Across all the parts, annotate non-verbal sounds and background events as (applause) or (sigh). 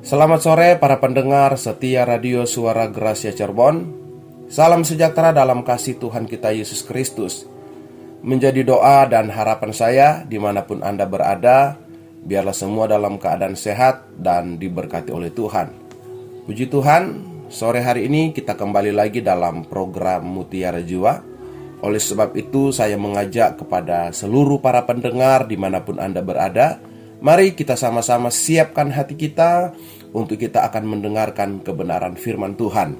Selamat sore para pendengar setia radio suara Gracia Cirebon. Salam sejahtera dalam kasih Tuhan kita Yesus Kristus. Menjadi doa dan harapan saya di mana pun Anda berada Biarlah semua dalam keadaan sehat dan diberkati oleh Tuhan. Puji Tuhan, sore hari ini kita kembali lagi dalam program Mutiara Jiwa. Oleh sebab itu saya mengajak kepada seluruh para pendengar di mana pun Anda berada Mari kita sama-sama siapkan hati kita untuk kita akan mendengarkan kebenaran firman Tuhan.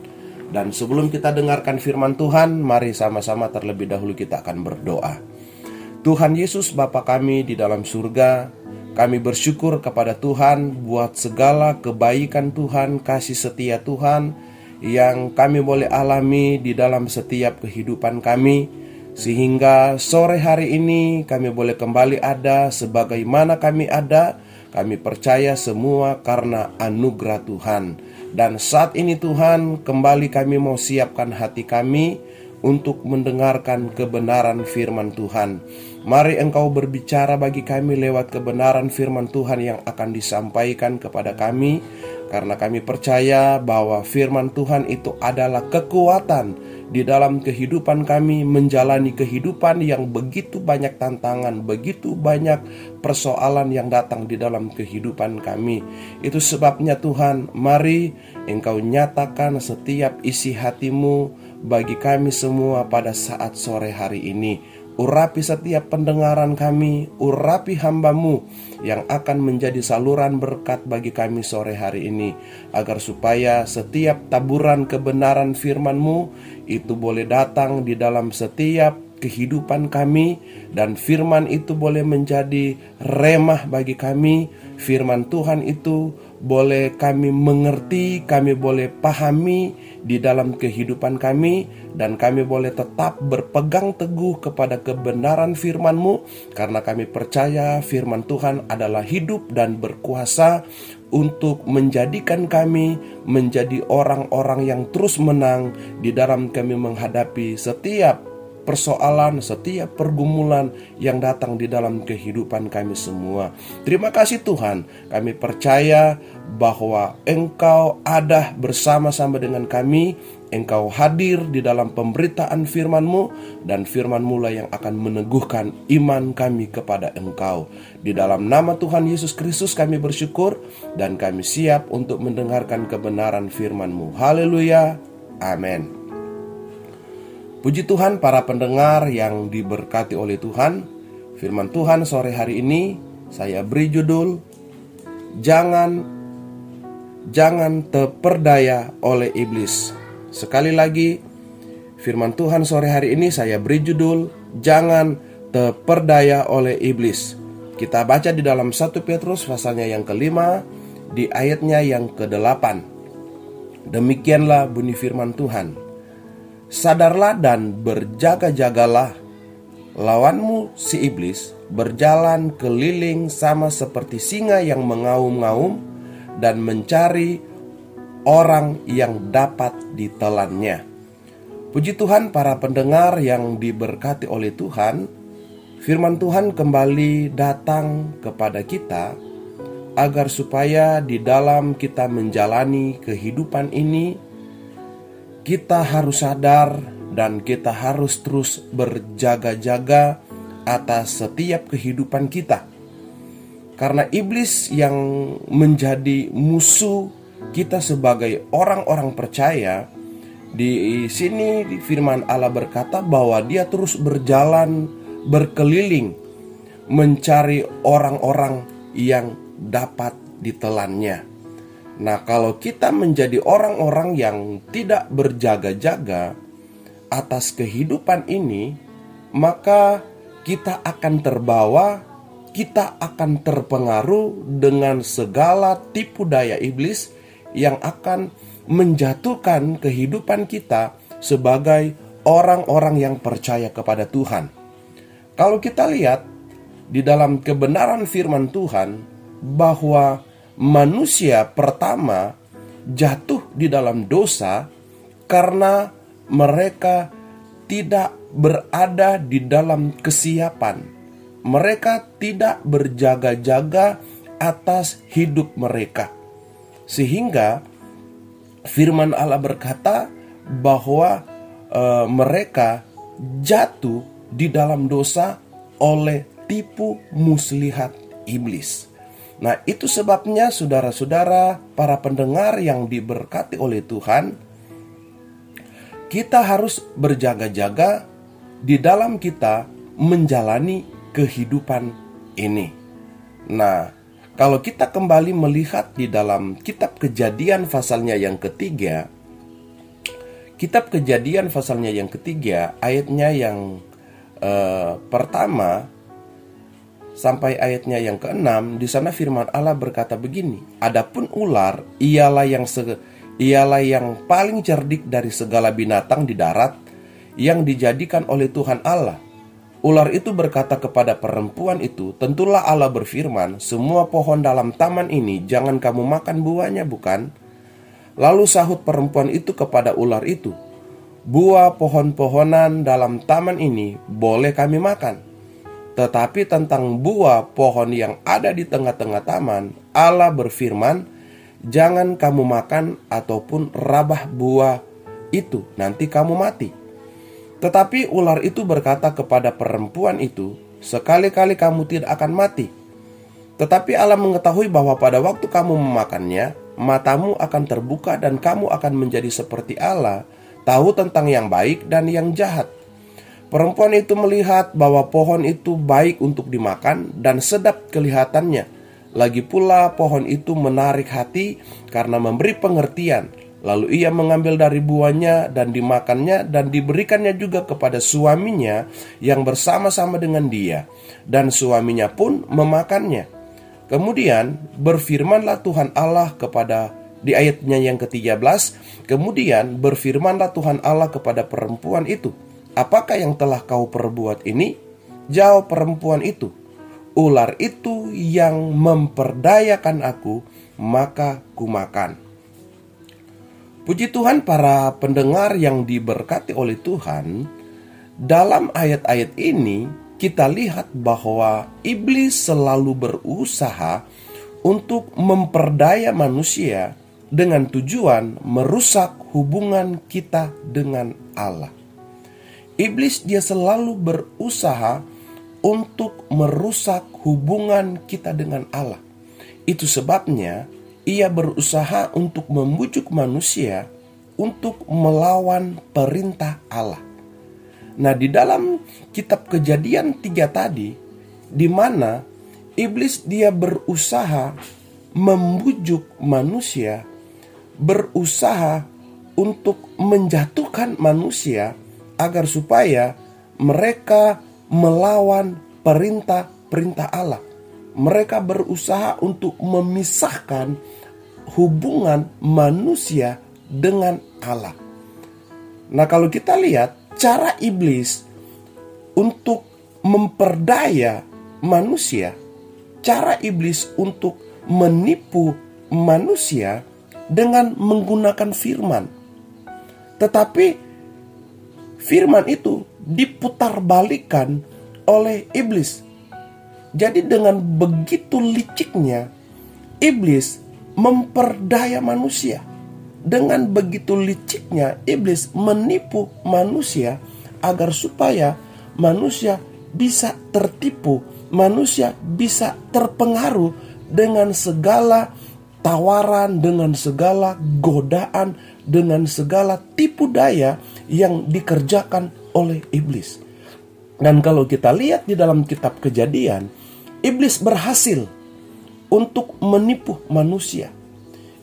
Dan sebelum kita dengarkan firman Tuhan, mari sama-sama terlebih dahulu kita akan berdoa. Tuhan Yesus Bapa kami di dalam surga, kami bersyukur kepada Tuhan buat segala kebaikan Tuhan, kasih setia Tuhan yang kami boleh alami di dalam setiap kehidupan kami sehingga sore hari ini kami boleh kembali ada sebagaimana kami ada. Kami percaya semua karena anugerah Tuhan. Dan saat ini Tuhan kembali kami mau siapkan hati kami Untuk mendengarkan kebenaran firman Tuhan. Mari engkau berbicara bagi kami lewat kebenaran firman Tuhan yang akan disampaikan kepada kami Karena kami percaya bahwa firman Tuhan itu adalah kekuatan di dalam kehidupan kami menjalani kehidupan yang begitu banyak tantangan, begitu banyak persoalan yang datang di dalam kehidupan kami. Itu sebabnya Tuhan, mari Engkau nyatakan setiap isi hatimu bagi kami semua pada saat sore hari ini Urapi setiap pendengaran kami, urapi hambamu yang akan menjadi saluran berkat bagi kami sore hari ini. Agar supaya setiap taburan kebenaran firmanmu itu boleh datang di dalam setiap kehidupan kami dan firman itu boleh menjadi remah bagi kami. Firman Tuhan itu boleh kami mengerti, kami boleh pahami di dalam kehidupan kami dan kami boleh tetap berpegang teguh kepada kebenaran firman-Mu karena kami percaya firman Tuhan adalah hidup dan berkuasa untuk menjadikan kami menjadi orang-orang yang terus menang di dalam kami menghadapi setiap persoalan, setiap pergumulan yang datang di dalam kehidupan kami semua. Terima kasih Tuhan, kami percaya bahwa Engkau ada bersama-sama dengan kami, Engkau hadir di dalam pemberitaan firman-Mu dan firman-Mu lah yang akan meneguhkan iman kami kepada Engkau. Di dalam nama Tuhan Yesus Kristus kami bersyukur dan kami siap untuk mendengarkan kebenaran firman-Mu. Haleluya. Amin. Puji Tuhan para pendengar yang diberkati oleh Tuhan. Firman Tuhan sore hari ini saya beri judul Jangan Jangan terperdaya oleh iblis. Sekali lagi Firman Tuhan sore hari ini saya beri judul Jangan terperdaya oleh iblis. Kita baca di dalam 1 Petrus pasalnya yang kelima Di ayatnya yang ke-8 Demikianlah bunyi firman Tuhan Sadarlah dan berjaga-jagalah Lawanmu si iblis berjalan keliling sama seperti singa yang mengaum-ngaum dan mencari orang yang dapat ditelannya. Puji Tuhan para pendengar yang diberkati oleh Tuhan, firman Tuhan kembali datang kepada kita agar supaya di dalam kita menjalani kehidupan ini kita harus sadar dan kita harus terus berjaga-jaga atas setiap kehidupan kita. Karena iblis yang menjadi musuh kita sebagai orang-orang percaya, di sini di firman Allah berkata bahwa dia terus berjalan berkeliling mencari orang-orang yang dapat ditelannya. Nah, kalau kita menjadi orang-orang yang tidak berjaga-jaga atas kehidupan ini, maka kita akan terbawa, kita akan terpengaruh dengan segala tipu daya iblis yang akan menjatuhkan kehidupan kita sebagai orang-orang yang percaya kepada Tuhan. Kalau kita lihat di dalam kebenaran firman Tuhan bahwa manusia pertama jatuh di dalam dosa karena mereka tidak berada di dalam kesiapan. Mereka tidak berjaga-jaga atas hidup mereka. Sehingga firman Allah berkata bahwa e, mereka jatuh di dalam dosa oleh tipu muslihat iblis. Nah, itu sebabnya saudara-saudara, para pendengar yang diberkati oleh Tuhan, kita harus berjaga-jaga di dalam kita menjalani kehidupan ini. Nah, kalau kita kembali melihat di dalam kitab Kejadian pasalnya yang ketiga, kitab Kejadian pasalnya yang ketiga, ayatnya yang uh, pertama sampai ayatnya yang keenam, di sana firman Allah berkata begini: Adapun ular ialah yang se ialah yang paling cerdik dari segala binatang di darat yang dijadikan oleh Tuhan Allah. Ular itu berkata kepada perempuan itu, "Tentulah Allah berfirman, semua pohon dalam taman ini jangan kamu makan buahnya, bukan?" Lalu sahut perempuan itu kepada ular itu, "Buah pohon-pohonan dalam taman ini boleh kami makan, tetapi tentang buah pohon yang ada di tengah-tengah taman, Allah berfirman, jangan kamu makan ataupun rabah buah itu, nanti kamu mati." Tetapi ular itu berkata kepada perempuan itu, "Sekali-kali kamu tidak akan mati." Tetapi Allah mengetahui bahwa pada waktu kamu memakannya, matamu akan terbuka dan kamu akan menjadi seperti Allah, tahu tentang yang baik dan yang jahat. Perempuan itu melihat bahwa pohon itu baik untuk dimakan dan sedap kelihatannya. Lagi pula pohon itu menarik hati karena memberi pengertian Lalu ia mengambil dari buahnya dan dimakannya dan diberikannya juga kepada suaminya yang bersama-sama dengan dia. Dan suaminya pun memakannya. Kemudian berfirmanlah Tuhan Allah kepada di ayatnya yang ke-13, kemudian berfirmanlah Tuhan Allah kepada perempuan itu, "Apakah yang telah kau perbuat ini?" Jawab perempuan itu, "Ular itu yang memperdayakan aku, maka kumakan." Puji Tuhan para pendengar yang diberkati oleh Tuhan, dalam ayat-ayat ini kita lihat bahwa iblis selalu berusaha untuk memperdaya manusia dengan tujuan merusak hubungan kita dengan Allah. Iblis dia selalu berusaha untuk merusak hubungan kita dengan Allah. Itu sebabnya ia berusaha untuk membujuk manusia untuk melawan perintah Allah. Nah, di dalam kitab Kejadian tiga tadi, di mana iblis dia berusaha membujuk manusia, berusaha untuk menjatuhkan manusia agar supaya mereka melawan perintah-perintah Allah. Mereka berusaha untuk memisahkan hubungan manusia dengan Allah. Nah, kalau kita lihat cara iblis untuk memperdaya manusia, cara iblis untuk menipu manusia dengan menggunakan firman. Tetapi firman itu diputarbalikkan oleh iblis. Jadi dengan begitu liciknya iblis memperdaya manusia. Dengan begitu liciknya iblis menipu manusia agar supaya manusia bisa tertipu, manusia bisa terpengaruh dengan segala tawaran, dengan segala godaan, dengan segala tipu daya yang dikerjakan oleh iblis. Dan kalau kita lihat di dalam kitab Kejadian, iblis berhasil untuk menipu manusia.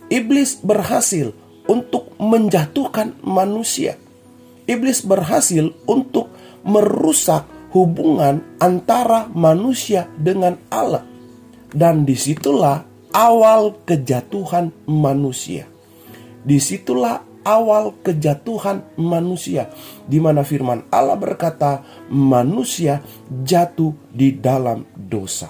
Iblis berhasil untuk menjatuhkan manusia. Iblis berhasil untuk merusak hubungan antara manusia dengan Allah. Dan di situlah awal kejatuhan manusia. Di situlah awal kejatuhan manusia. Di mana firman Allah berkata, manusia jatuh di dalam dosa.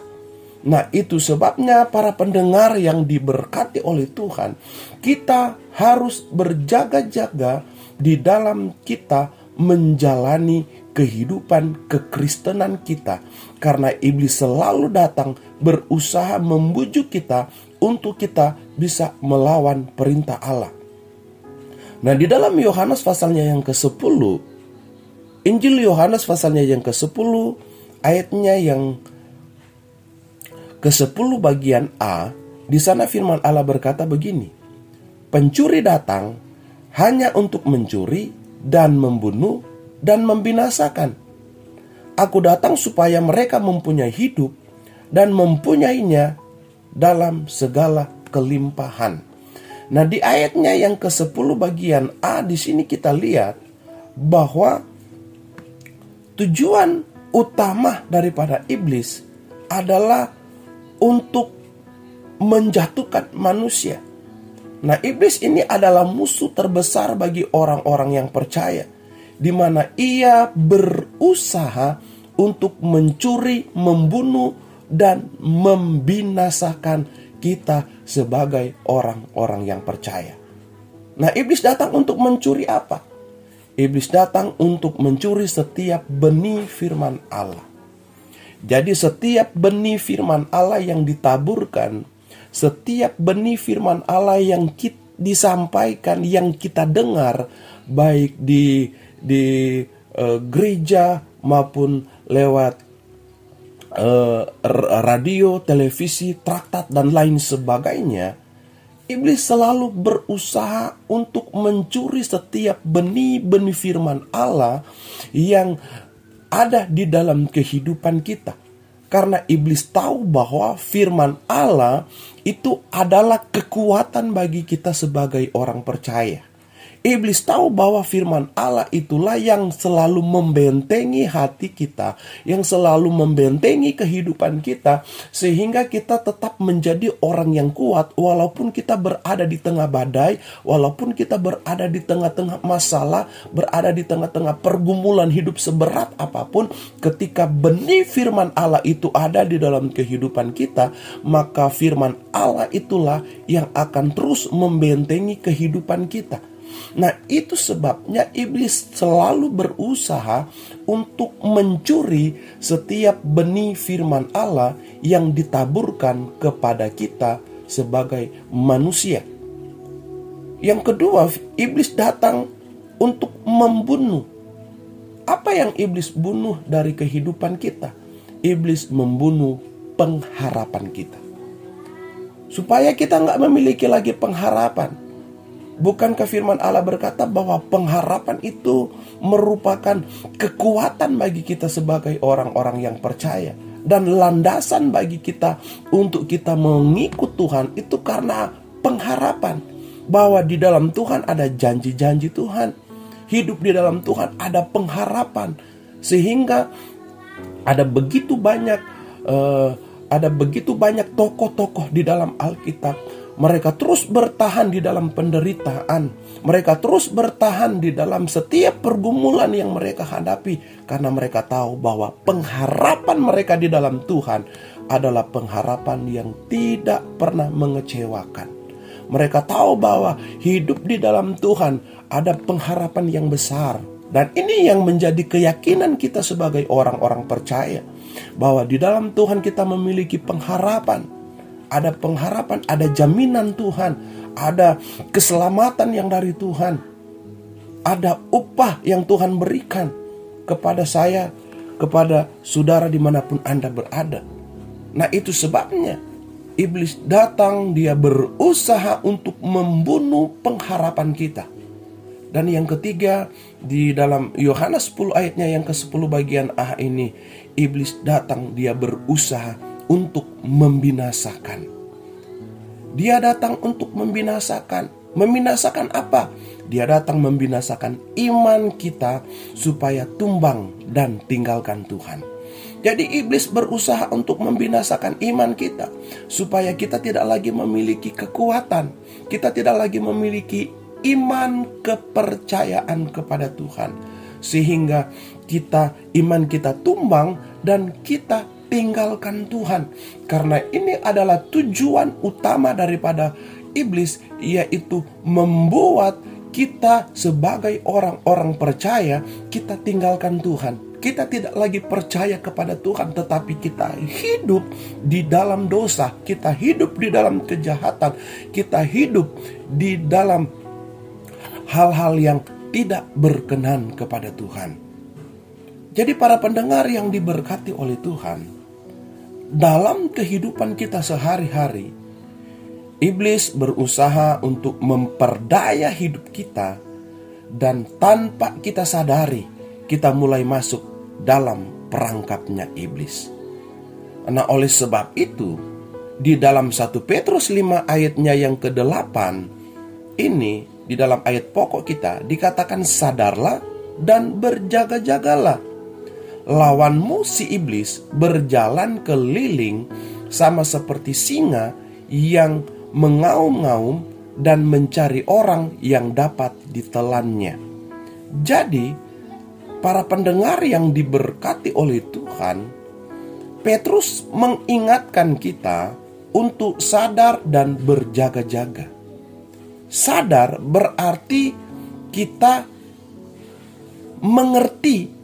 Nah, itu sebabnya para pendengar yang diberkati oleh Tuhan, kita harus berjaga-jaga di dalam kita menjalani kehidupan kekristenan kita karena iblis selalu datang berusaha membujuk kita untuk kita bisa melawan perintah Allah. Nah, di dalam Yohanes pasalnya yang ke-10, Injil Yohanes pasalnya yang ke-10, ayatnya yang ke-10 bagian A, di sana firman Allah berkata begini, Pencuri datang hanya untuk mencuri dan membunuh dan membinasakan. Aku datang supaya mereka mempunyai hidup dan mempunyainya dalam segala kelimpahan. Nah, di ayatnya yang ke-10 bagian A di sini kita lihat bahwa tujuan utama daripada iblis adalah untuk menjatuhkan manusia. Nah, iblis ini adalah musuh terbesar bagi orang-orang yang percaya, di mana ia berusaha untuk mencuri, membunuh, dan membinasakan kita sebagai orang-orang yang percaya. Nah, iblis datang untuk mencuri apa? Iblis datang untuk mencuri setiap benih firman Allah. Jadi setiap benih firman Allah yang ditaburkan, setiap benih firman Allah yang kita disampaikan, yang kita dengar, baik di di uh, gereja maupun lewat uh, radio, televisi, traktat dan lain sebagainya, iblis selalu berusaha untuk mencuri setiap benih-benih firman Allah yang ada di dalam kehidupan kita. Karena iblis tahu bahwa firman Allah itu adalah kekuatan bagi kita sebagai orang percaya. Iblis tahu bahwa firman Allah itulah yang selalu membentengi hati kita, yang selalu membentengi kehidupan kita, sehingga kita tetap menjadi orang yang kuat, walaupun kita berada di tengah badai, walaupun kita berada di tengah-tengah masalah, berada di tengah-tengah pergumulan hidup seberat apa pun, ketika benih firman Allah itu ada di dalam kehidupan kita, maka firman Allah itulah yang akan terus membentengi kehidupan kita. Nah, itu sebabnya iblis selalu berusaha untuk mencuri setiap benih firman Allah yang ditaburkan kepada kita sebagai manusia. Yang kedua, iblis datang untuk membunuh. Apa yang iblis bunuh dari kehidupan kita? Iblis membunuh pengharapan kita. Supaya kita nggak memiliki lagi pengharapan Bukankah firman Allah berkata bahwa pengharapan itu merupakan kekuatan bagi kita sebagai orang-orang yang percaya dan landasan bagi kita untuk kita mengikut Tuhan itu karena pengharapan bahwa di dalam Tuhan ada janji-janji Tuhan. Hidup di dalam Tuhan ada pengharapan sehingga ada begitu banyak uh, ada begitu banyak tokoh-tokoh di dalam Alkitab mereka terus bertahan di dalam penderitaan. Mereka terus bertahan di dalam setiap pergumulan yang mereka hadapi karena mereka tahu bahwa pengharapan mereka di dalam Tuhan adalah pengharapan yang tidak pernah mengecewakan. Mereka tahu bahwa hidup di dalam Tuhan ada pengharapan yang besar. Dan ini yang menjadi keyakinan kita sebagai orang-orang percaya bahwa di dalam Tuhan kita memiliki pengharapan ada pengharapan, ada jaminan Tuhan, ada keselamatan yang dari Tuhan, ada upah yang Tuhan berikan kepada saya, kepada saudara di mana pun Anda berada. Nah itu sebabnya iblis datang, dia berusaha untuk membunuh pengharapan kita. Dan yang ketiga, di dalam Yohanes 10 ayatnya yang ke-10 bagian A ini, iblis datang, dia berusaha untuk membinasakan. Dia datang untuk membinasakan. Membinasakan apa? Dia datang membinasakan iman kita supaya tumbang dan tinggalkan Tuhan. Jadi iblis berusaha untuk membinasakan iman kita supaya kita tidak lagi memiliki kekuatan, kita tidak lagi memiliki iman kepercayaan kepada Tuhan sehingga kita iman kita tumbang dan kita tinggalkan Tuhan. Karena ini adalah tujuan utama daripada iblis yaitu membuat kita sebagai orang-orang percaya kita tinggalkan Tuhan. kita tidak lagi percaya kepada Tuhan, tetapi kita hidup di dalam dosa, kita hidup di dalam kejahatan, kita hidup di dalam hal-hal yang tidak berkenan kepada Tuhan. Jadi, para pendengar yang diberkati oleh Tuhan, dalam kehidupan kita sehari-hari, iblis berusaha untuk memperdaya hidup kita, dan tanpa kita sadari kita mulai masuk dalam perangkapnya iblis. Nah oleh sebab itu, di dalam 1 Petrus 5 ayatnya yang ke-8, ini di dalam ayat pokok kita dikatakan sadarlah dan berjaga-jagalah. Lawanmu si iblis berjalan keliling sama seperti singa yang mengaum-ngaum dan mencari orang yang dapat ditelannya. Jadi, para pendengar yang diberkati oleh Tuhan, Petrus mengingatkan kita untuk sadar dan berjaga-jaga. Sadar berarti kita mengerti,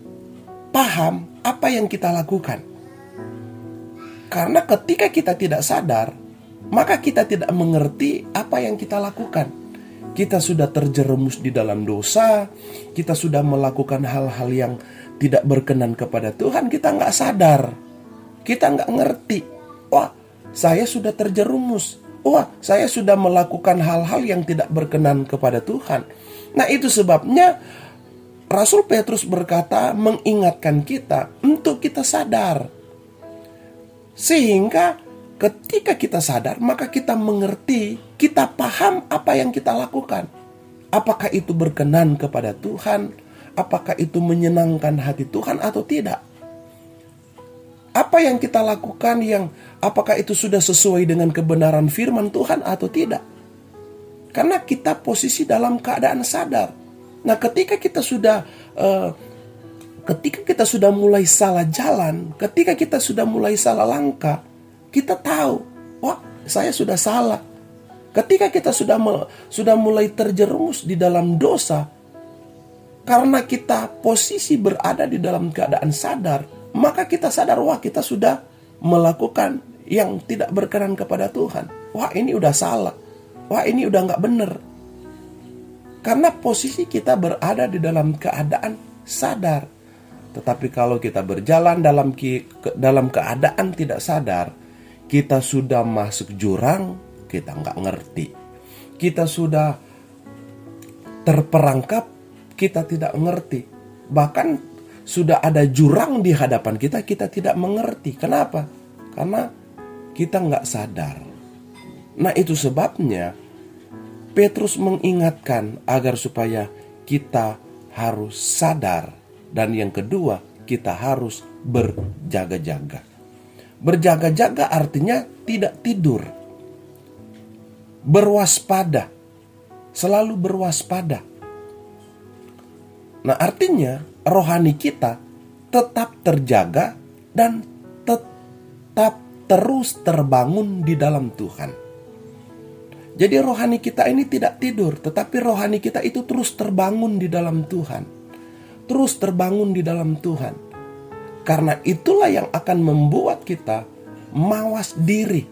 paham apa yang kita lakukan. Karena ketika kita tidak sadar, maka kita tidak mengerti apa yang kita lakukan kita sudah terjerumus di dalam dosa, kita sudah melakukan hal-hal yang tidak berkenan kepada Tuhan, kita nggak sadar, kita nggak ngerti. Wah, saya sudah terjerumus. Wah, saya sudah melakukan hal-hal yang tidak berkenan kepada Tuhan. Nah, itu sebabnya Rasul Petrus berkata, mengingatkan kita untuk kita sadar, sehingga Ketika kita sadar, maka kita mengerti, kita paham apa yang kita lakukan. Apakah itu berkenan kepada Tuhan? Apakah itu menyenangkan hati Tuhan atau tidak? Apa yang kita lakukan yang apakah itu sudah sesuai dengan kebenaran firman Tuhan atau tidak? Karena kita posisi dalam keadaan sadar. Nah, ketika kita sudah uh, ketika kita sudah mulai salah jalan, ketika kita sudah mulai salah langkah, kita tahu, wah saya sudah salah. Ketika kita sudah sudah mulai terjerumus di dalam dosa, karena kita posisi berada di dalam keadaan sadar, maka kita sadar wah kita sudah melakukan yang tidak berkenan kepada Tuhan. Wah ini udah salah. Wah ini udah nggak benar. Karena posisi kita berada di dalam keadaan sadar. Tetapi kalau kita berjalan dalam ke, dalam keadaan tidak sadar, kita sudah masuk jurang, kita nggak ngerti. Kita sudah terperangkap, kita tidak ngerti. Bahkan sudah ada jurang di hadapan kita, kita tidak mengerti. Kenapa? Karena kita nggak sadar. Nah itu sebabnya Petrus mengingatkan agar supaya kita harus sadar. Dan yang kedua, kita harus berjaga-jaga. Berjaga-jaga artinya tidak tidur. Berwaspada. Selalu berwaspada. Nah, artinya rohani kita tetap terjaga dan tetap terus terbangun di dalam Tuhan. Jadi rohani kita ini tidak tidur, tetapi rohani kita itu terus terbangun di dalam Tuhan. Terus terbangun di dalam Tuhan. Karena itulah yang akan membuat kita mawas diri.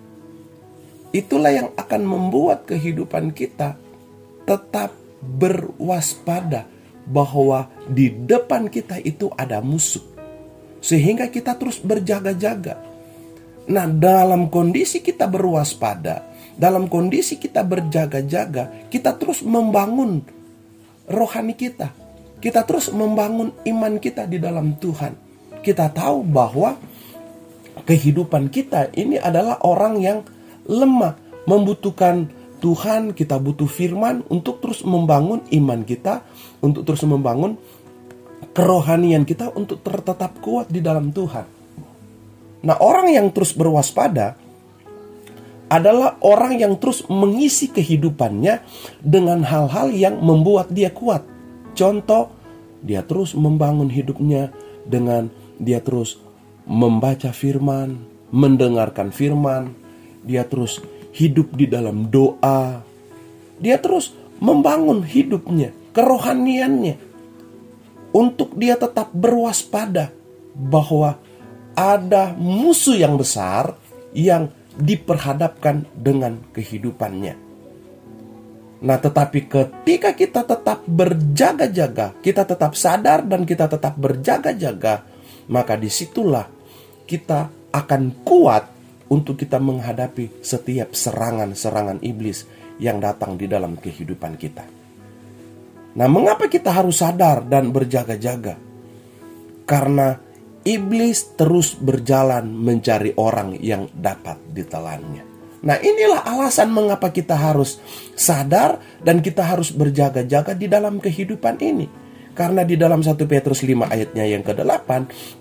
Itulah yang akan membuat kehidupan kita tetap berwaspada bahwa di depan kita itu ada musuh. Sehingga kita terus berjaga-jaga. Nah, dalam kondisi kita berwaspada, dalam kondisi kita berjaga-jaga, kita terus membangun rohani kita. Kita terus membangun iman kita di dalam Tuhan kita tahu bahwa kehidupan kita ini adalah orang yang lemah, membutuhkan Tuhan, kita butuh firman untuk terus membangun iman kita, untuk terus membangun kerohanian kita untuk tetap kuat di dalam Tuhan. Nah, orang yang terus berwaspada adalah orang yang terus mengisi kehidupannya dengan hal-hal yang membuat dia kuat. Contoh, dia terus membangun hidupnya dengan dia terus membaca firman, mendengarkan firman, dia terus hidup di dalam doa, dia terus membangun hidupnya, kerohaniannya. untuk dia tetap berwaspada bahwa ada musuh yang besar yang diperhadapkan dengan kehidupannya. Nah, tetapi ketika kita tetap berjaga-jaga, kita tetap sadar dan kita tetap berjaga-jaga, maka di situlah kita akan kuat untuk kita menghadapi setiap serangan-serangan iblis yang datang di dalam kehidupan kita. Nah, mengapa kita harus sadar dan berjaga-jaga? Karena iblis terus berjalan mencari orang yang dapat ditelannya. Nah, inilah alasan mengapa kita harus sadar dan kita harus berjaga-jaga di dalam kehidupan ini. Karena di dalam 1 Petrus 5 ayatnya yang ke-8,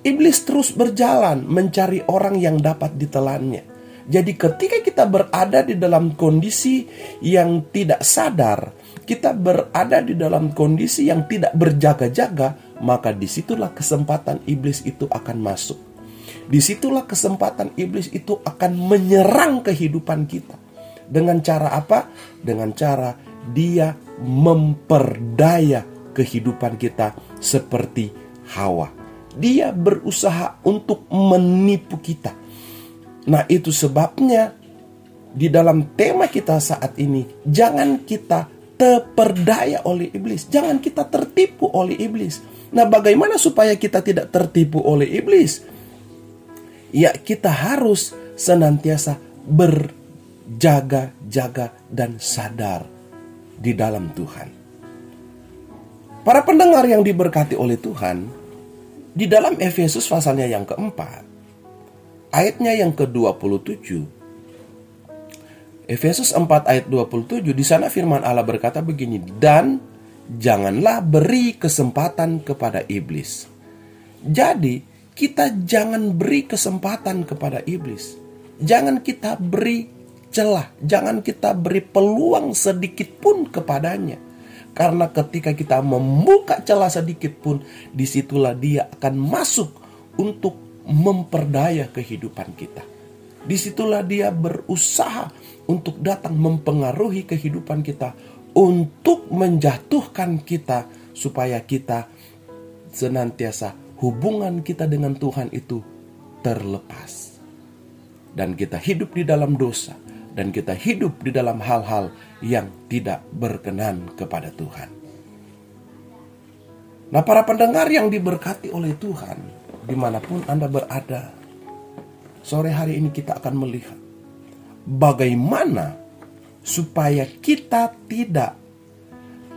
iblis terus berjalan mencari orang yang dapat ditelannya. Jadi ketika kita berada di dalam kondisi yang tidak sadar, kita berada di dalam kondisi yang tidak berjaga-jaga, maka di situlah kesempatan iblis itu akan masuk. Di situlah kesempatan iblis itu akan menyerang kehidupan kita. Dengan cara apa? Dengan cara dia memperdaya kehidupan kita seperti Hawa. Dia berusaha untuk menipu kita. Nah, itu sebabnya di dalam tema kita saat ini, jangan kita terperdaya oleh iblis, jangan kita tertipu oleh iblis. Nah, bagaimana supaya kita tidak tertipu oleh iblis? Ya, kita harus senantiasa berjaga-jaga dan sadar di dalam Tuhan. Para pendengar yang diberkati oleh Tuhan, di dalam Efesus pasalnya yang keempat, ayatnya yang ke-27, Efesus 4 ayat 27 di sana firman Allah berkata begini dan janganlah beri kesempatan kepada iblis. Jadi, kita jangan beri kesempatan kepada iblis. Jangan kita beri celah, jangan kita beri peluang sedikit pun kepadanya. Karena ketika kita membuka celah sedikit pun, di situlah dia akan masuk untuk memperdaya kehidupan kita. Di situlah dia berusaha untuk datang mempengaruhi kehidupan kita untuk menjatuhkan kita supaya kita senantiasa hubungan kita dengan Tuhan itu terlepas. Dan kita hidup di dalam dosa dan kita hidup di dalam hal-hal yang tidak berkenan kepada Tuhan. Nah para pendengar yang diberkati oleh Tuhan, di mana pun Anda berada, sore hari ini kita akan melihat bagaimana supaya kita tidak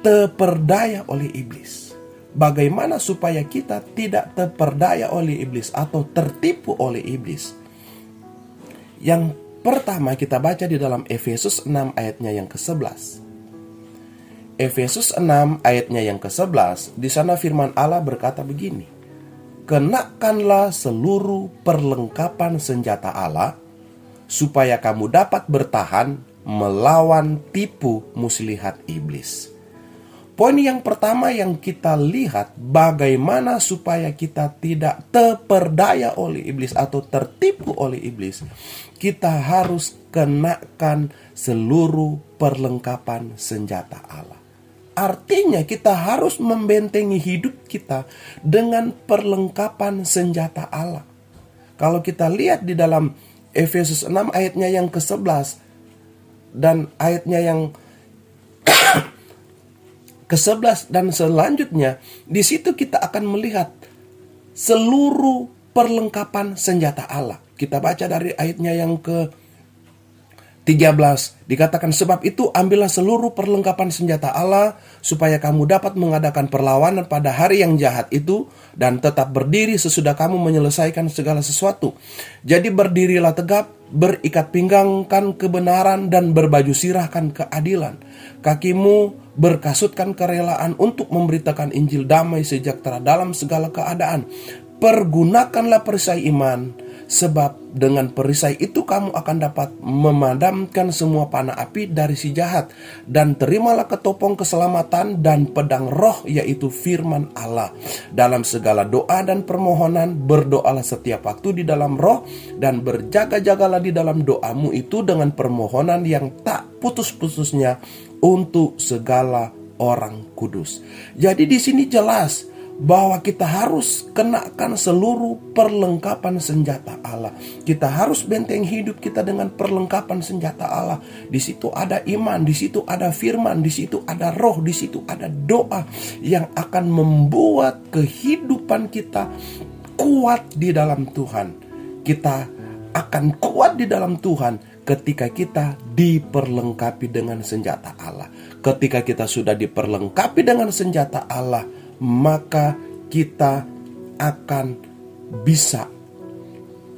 terperdaya oleh iblis. Bagaimana supaya kita tidak terperdaya oleh iblis atau tertipu oleh iblis? Yang pertama kita baca di dalam Efesus 6 ayatnya yang ke-11. Efesus 6 ayatnya yang ke-11, di sana firman Allah berkata begini. Kenakanlah seluruh perlengkapan senjata Allah supaya kamu dapat bertahan melawan tipu muslihat iblis. Poin yang pertama yang kita lihat bagaimana supaya kita tidak terperdaya oleh iblis atau tertipu oleh iblis. Kita harus kenakan seluruh perlengkapan senjata Allah. Artinya kita harus membentengi hidup kita dengan perlengkapan senjata Allah. Kalau kita lihat di dalam Efesus 6 ayatnya yang ke-11 dan ayatnya yang (clears throat) ke-11 dan selanjutnya di situ kita akan melihat seluruh perlengkapan senjata Allah. Kita baca dari ayatnya yang ke 13 dikatakan sebab itu ambillah seluruh perlengkapan senjata Allah supaya kamu dapat mengadakan perlawanan pada hari yang jahat itu dan tetap berdiri sesudah kamu menyelesaikan segala sesuatu. Jadi berdirilah tegap, berikat pinggangkan kebenaran dan berbaju sirahkan keadilan. Kakimu berkasutkan kerelaan untuk memberitakan Injil damai sejahtera dalam segala keadaan. Pergunakanlah perisai iman Sebab dengan perisai itu kamu akan dapat memadamkan semua panah api dari si jahat. Dan terimalah ketopong keselamatan dan pedang roh yaitu firman Allah. Dalam segala doa dan permohonan berdoalah setiap waktu di dalam roh. Dan berjaga-jagalah di dalam doamu itu dengan permohonan yang tak putus-putusnya untuk segala orang kudus. Jadi di sini jelas bahwa kita harus kenakan seluruh perlengkapan senjata Allah. Kita harus benteng hidup kita dengan perlengkapan senjata Allah. Di situ ada iman, di situ ada firman, di situ ada roh, di situ ada doa yang akan membuat kehidupan kita kuat di dalam Tuhan. Kita akan kuat di dalam Tuhan ketika kita diperlengkapi dengan senjata Allah. Ketika kita sudah diperlengkapi dengan senjata Allah, maka kita akan bisa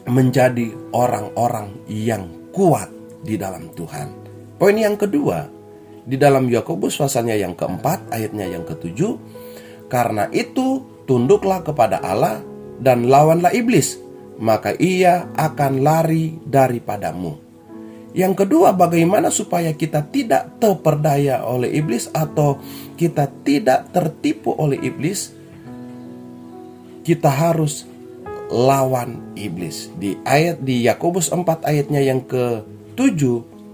menjadi orang-orang yang kuat di dalam Tuhan. Poin yang kedua, di dalam Yakobus pasalnya yang keempat, ayatnya yang ketujuh, karena itu tunduklah kepada Allah dan lawanlah iblis, maka ia akan lari daripadamu. Yang kedua, bagaimana supaya kita tidak terperdaya oleh iblis atau kita tidak tertipu oleh iblis? Kita harus lawan iblis. Di ayat di Yakobus 4 ayatnya yang ke-7,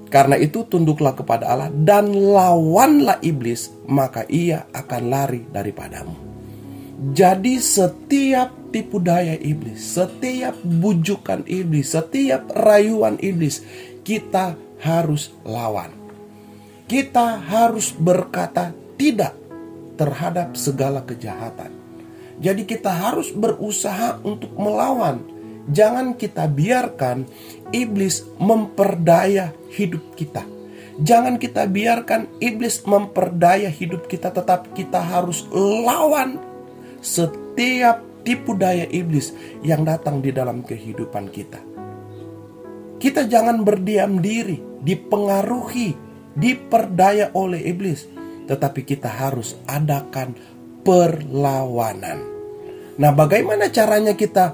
karena itu tunduklah kepada Allah dan lawanlah iblis, maka ia akan lari daripadamu. Jadi setiap tipu daya iblis, setiap bujukan iblis, setiap rayuan iblis kita harus lawan. Kita harus berkata tidak terhadap segala kejahatan. Jadi kita harus berusaha untuk melawan. Jangan kita biarkan iblis memperdaya hidup kita. Jangan kita biarkan iblis memperdaya hidup kita, tetapi kita harus lawan setiap tipu daya iblis yang datang di dalam kehidupan kita. Kita jangan berdiam diri, dipengaruhi, diperdaya oleh iblis, tetapi kita harus adakan perlawanan. Nah, bagaimana caranya kita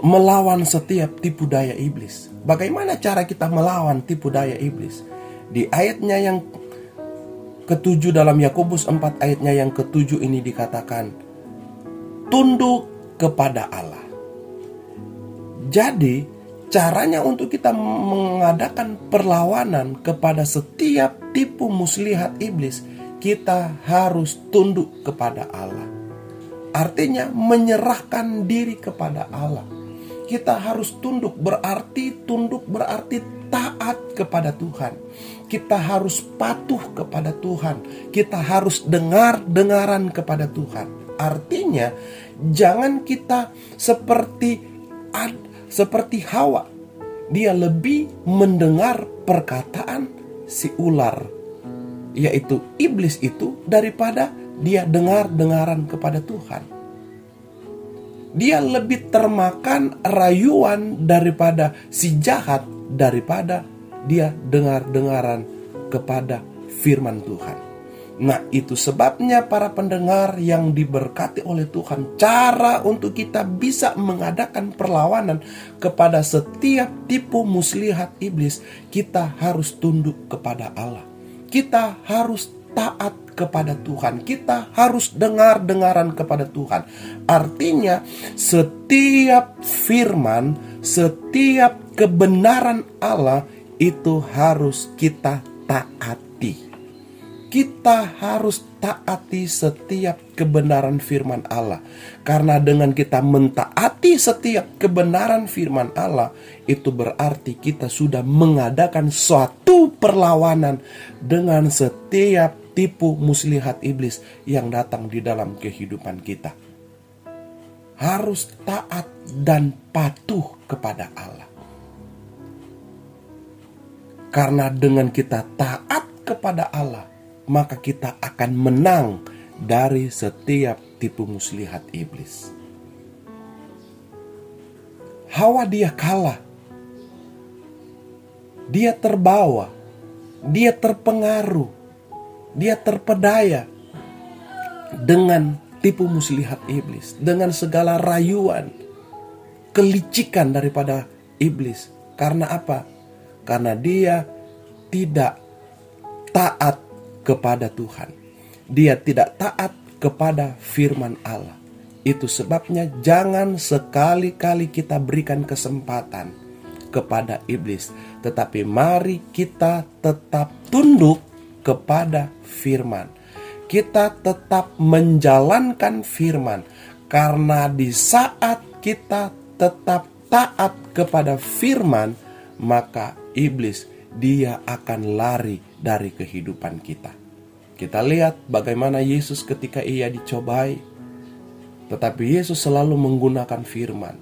melawan setiap tipu daya iblis? Bagaimana cara kita melawan tipu daya iblis? Di ayatnya yang ketujuh dalam Yakobus 4 ayatnya yang ketujuh ini dikatakan tunduk kepada Allah. Jadi Caranya untuk kita mengadakan perlawanan kepada setiap tipu muslihat iblis, kita harus tunduk kepada Allah. Artinya menyerahkan diri kepada Allah. Kita harus tunduk berarti tunduk berarti taat kepada Tuhan. Kita harus patuh kepada Tuhan. Kita harus dengar-dengaran kepada Tuhan. Artinya jangan kita seperti seperti Hawa. Dia lebih mendengar perkataan si ular, yaitu iblis itu daripada dia dengar-dengaran kepada Tuhan. Dia lebih termakan rayuan daripada si jahat daripada dia dengar-dengaran kepada firman Tuhan. Nah, itu sebabnya para pendengar yang diberkati oleh Tuhan, cara untuk kita bisa mengadakan perlawanan kepada setiap tipu muslihat iblis, kita harus tunduk kepada Allah. Kita harus taat kepada Tuhan. Kita harus dengar-dengaran kepada Tuhan. Artinya, setiap firman, setiap kebenaran Allah itu harus kita taati kita harus taati setiap kebenaran firman Allah. Karena dengan kita mentaati setiap kebenaran firman Allah, itu berarti kita sudah mengadakan suatu perlawanan dengan setiap tipu muslihat iblis yang datang di dalam kehidupan kita. Harus taat dan patuh kepada Allah. Karena dengan kita taat kepada Allah, maka kita akan menang dari setiap tipu muslihat iblis. Hawa dia kalah. Dia terbawa. Dia terpengaruh. Dia terpedaya dengan tipu muslihat iblis, dengan segala rayuan, kelicikan daripada iblis. Karena apa? Karena dia tidak taat kepada Tuhan. Dia tidak taat kepada firman Allah. Itu sebabnya jangan sekali-kali kita berikan kesempatan kepada iblis, tetapi mari kita tetap tunduk kepada firman. kita tetap menjalankan firman, karena di saat kita tetap taat kepada firman, maka iblis dia akan lari dari kehidupan kita. Kita lihat bagaimana Yesus ketika ia dicobai, tetapi Yesus selalu menggunakan firman.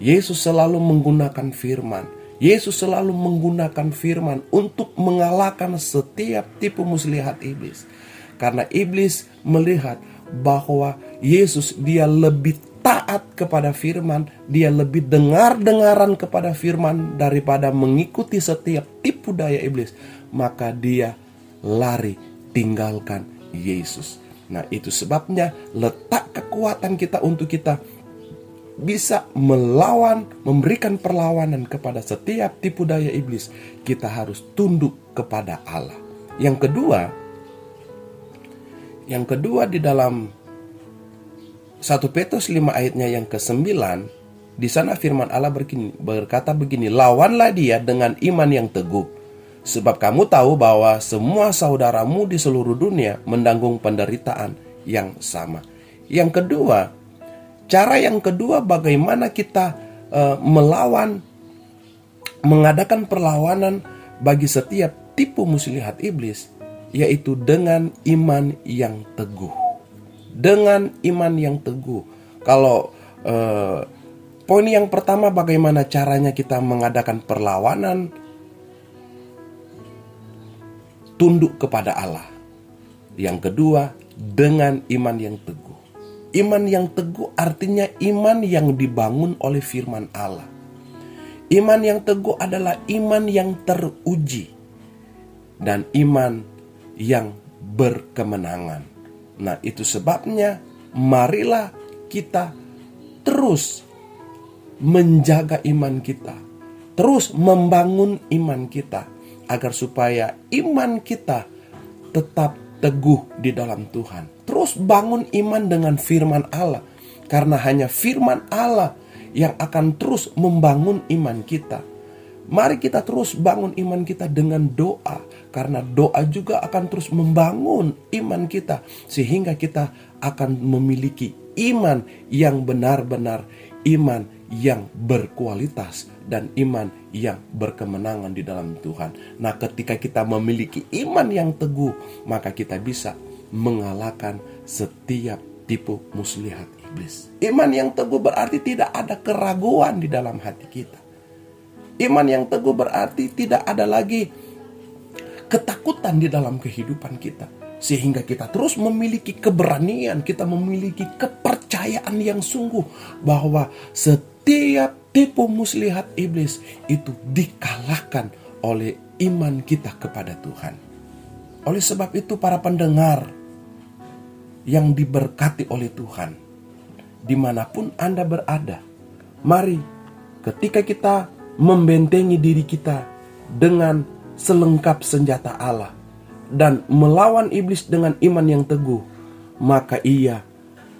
Yesus selalu menggunakan firman. Yesus selalu menggunakan firman untuk mengalahkan setiap tipu muslihat iblis. Karena iblis melihat bahwa Yesus dia lebih taat kepada firman, dia lebih dengar-dengaran kepada firman daripada mengikuti setiap tipu daya iblis, maka dia lari tinggalkan Yesus. Nah, itu sebabnya letak kekuatan kita untuk kita bisa melawan, memberikan perlawanan kepada setiap tipu daya iblis, kita harus tunduk kepada Allah. Yang kedua, yang kedua di dalam 1 Petrus 5 ayatnya yang ke-9, di sana firman Allah berkata begini, lawanlah dia dengan iman yang teguh. Sebab kamu tahu bahwa semua saudaramu di seluruh dunia mendanggung penderitaan yang sama. Yang kedua, Cara yang kedua bagaimana kita uh, melawan mengadakan perlawanan bagi setiap tipu muslihat iblis yaitu dengan iman yang teguh. Dengan iman yang teguh. Kalau uh, poin yang pertama bagaimana caranya kita mengadakan perlawanan tunduk kepada Allah. Yang kedua dengan iman yang teguh. Iman yang teguh artinya iman yang dibangun oleh firman Allah. Iman yang teguh adalah iman yang teruji dan iman yang berkemenangan. Nah, itu sebabnya marilah kita terus menjaga iman kita, terus membangun iman kita agar supaya iman kita tetap teguh di dalam Tuhan Terus bangun iman dengan firman Allah. Karena hanya firman Allah yang akan terus membangun iman kita. Mari kita terus bangun iman kita dengan doa. Karena doa juga akan terus membangun iman kita. Sehingga kita akan memiliki iman yang benar-benar iman yang berkualitas dan iman yang berkemenangan di dalam Tuhan. Nah, ketika kita memiliki iman yang teguh, maka kita bisa mengalahkan setiap tipu muslihat iblis. Iman yang teguh berarti tidak ada keraguan di dalam hati kita. Iman yang teguh berarti tidak ada lagi ketakutan di dalam kehidupan kita. Sehingga kita terus memiliki keberanian, kita memiliki kepercayaan yang sungguh bahwa setiap tipu muslihat iblis itu dikalahkan oleh iman kita kepada Tuhan. Oleh sebab itu para pendengar yang diberkati oleh Tuhan. Di mana pun Anda berada, mari ketika kita membentengi diri kita dengan selengkap senjata Allah dan melawan iblis dengan iman yang teguh, maka ia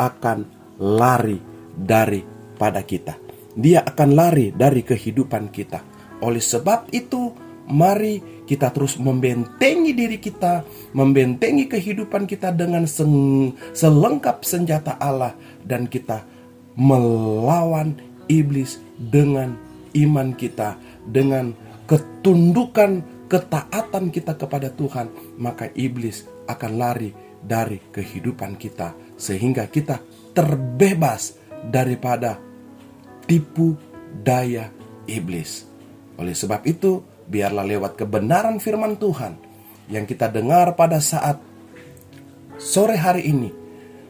akan lari daripada kita. Dia akan lari dari kehidupan kita. Oleh sebab itu, mari kita terus membentengi diri kita, membentengi kehidupan kita dengan selengkap senjata Allah dan kita melawan iblis dengan iman kita, dengan ketundukan ketaatan kita kepada Tuhan, maka iblis akan lari dari kehidupan kita sehingga kita terbebas daripada tipu daya iblis. Oleh sebab itu, biarlah lewat kebenaran firman Tuhan yang kita dengar pada saat sore hari ini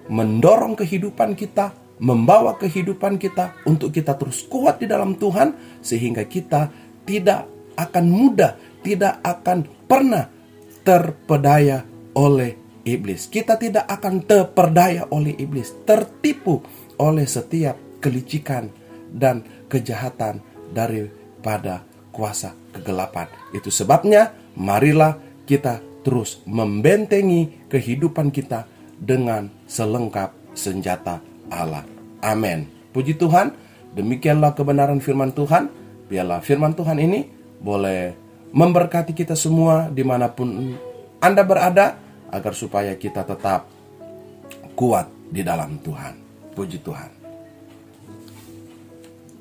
mendorong kehidupan kita, membawa kehidupan kita untuk kita terus kuat di dalam Tuhan sehingga kita tidak akan mudah, tidak akan pernah terpedaya oleh iblis. Kita tidak akan terperdaya oleh iblis, tertipu oleh setiap kelicikan dan kejahatan daripada kuasa kegelapan. Itu sebabnya marilah kita terus membentengi kehidupan kita dengan selengkap senjata Allah. Amin. Puji Tuhan, demikianlah kebenaran firman Tuhan. Biarlah firman Tuhan ini boleh memberkati kita semua di mana pun Anda berada agar supaya kita tetap kuat di dalam Tuhan. Puji Tuhan.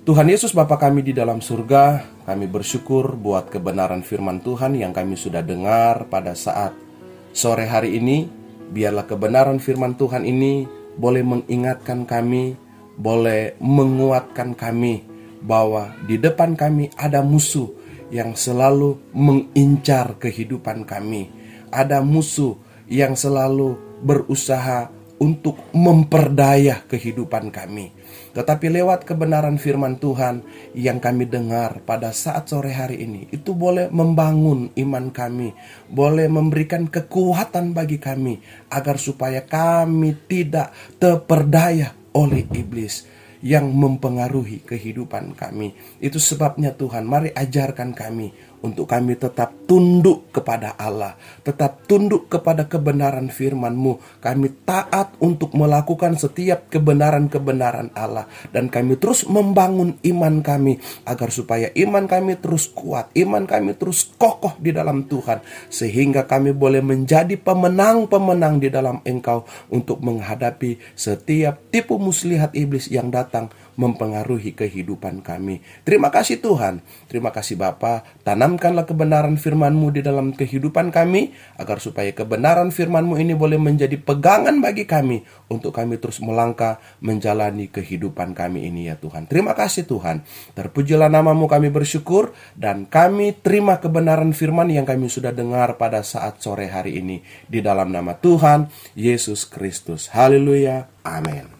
Tuhan Yesus Bapa kami di dalam surga, kami bersyukur buat kebenaran firman Tuhan yang kami sudah dengar pada saat sore hari ini. Biarlah kebenaran firman Tuhan ini boleh mengingatkan kami, boleh menguatkan kami bahwa di depan kami ada musuh yang selalu mengincar kehidupan kami. Ada musuh yang selalu berusaha untuk memperdaya kehidupan kami. Tetapi lewat kebenaran firman Tuhan yang kami dengar pada saat sore hari ini, itu boleh membangun iman kami, boleh memberikan kekuatan bagi kami agar supaya kami tidak terperdaya oleh iblis yang mempengaruhi kehidupan kami. Itu sebabnya Tuhan, mari ajarkan kami untuk kami tetap tunduk kepada Allah, tetap tunduk kepada kebenaran firman-Mu. Kami taat untuk melakukan setiap kebenaran-kebenaran Allah dan kami terus membangun iman kami agar supaya iman kami terus kuat, iman kami terus kokoh di dalam Tuhan sehingga kami boleh menjadi pemenang-pemenang di dalam Engkau untuk menghadapi setiap tipu muslihat iblis yang datang mempengaruhi kehidupan kami. Terima kasih Tuhan. Terima kasih Bapa. Tanamkanlah kebenaran firman-Mu di dalam kehidupan kami agar supaya kebenaran firman-Mu ini boleh menjadi pegangan bagi kami untuk kami terus melangkah menjalani kehidupan kami ini ya Tuhan. Terima kasih Tuhan. Terpujilah namamu kami bersyukur dan kami terima kebenaran firman yang kami sudah dengar pada saat sore hari ini di dalam nama Tuhan Yesus Kristus. Haleluya. Amin.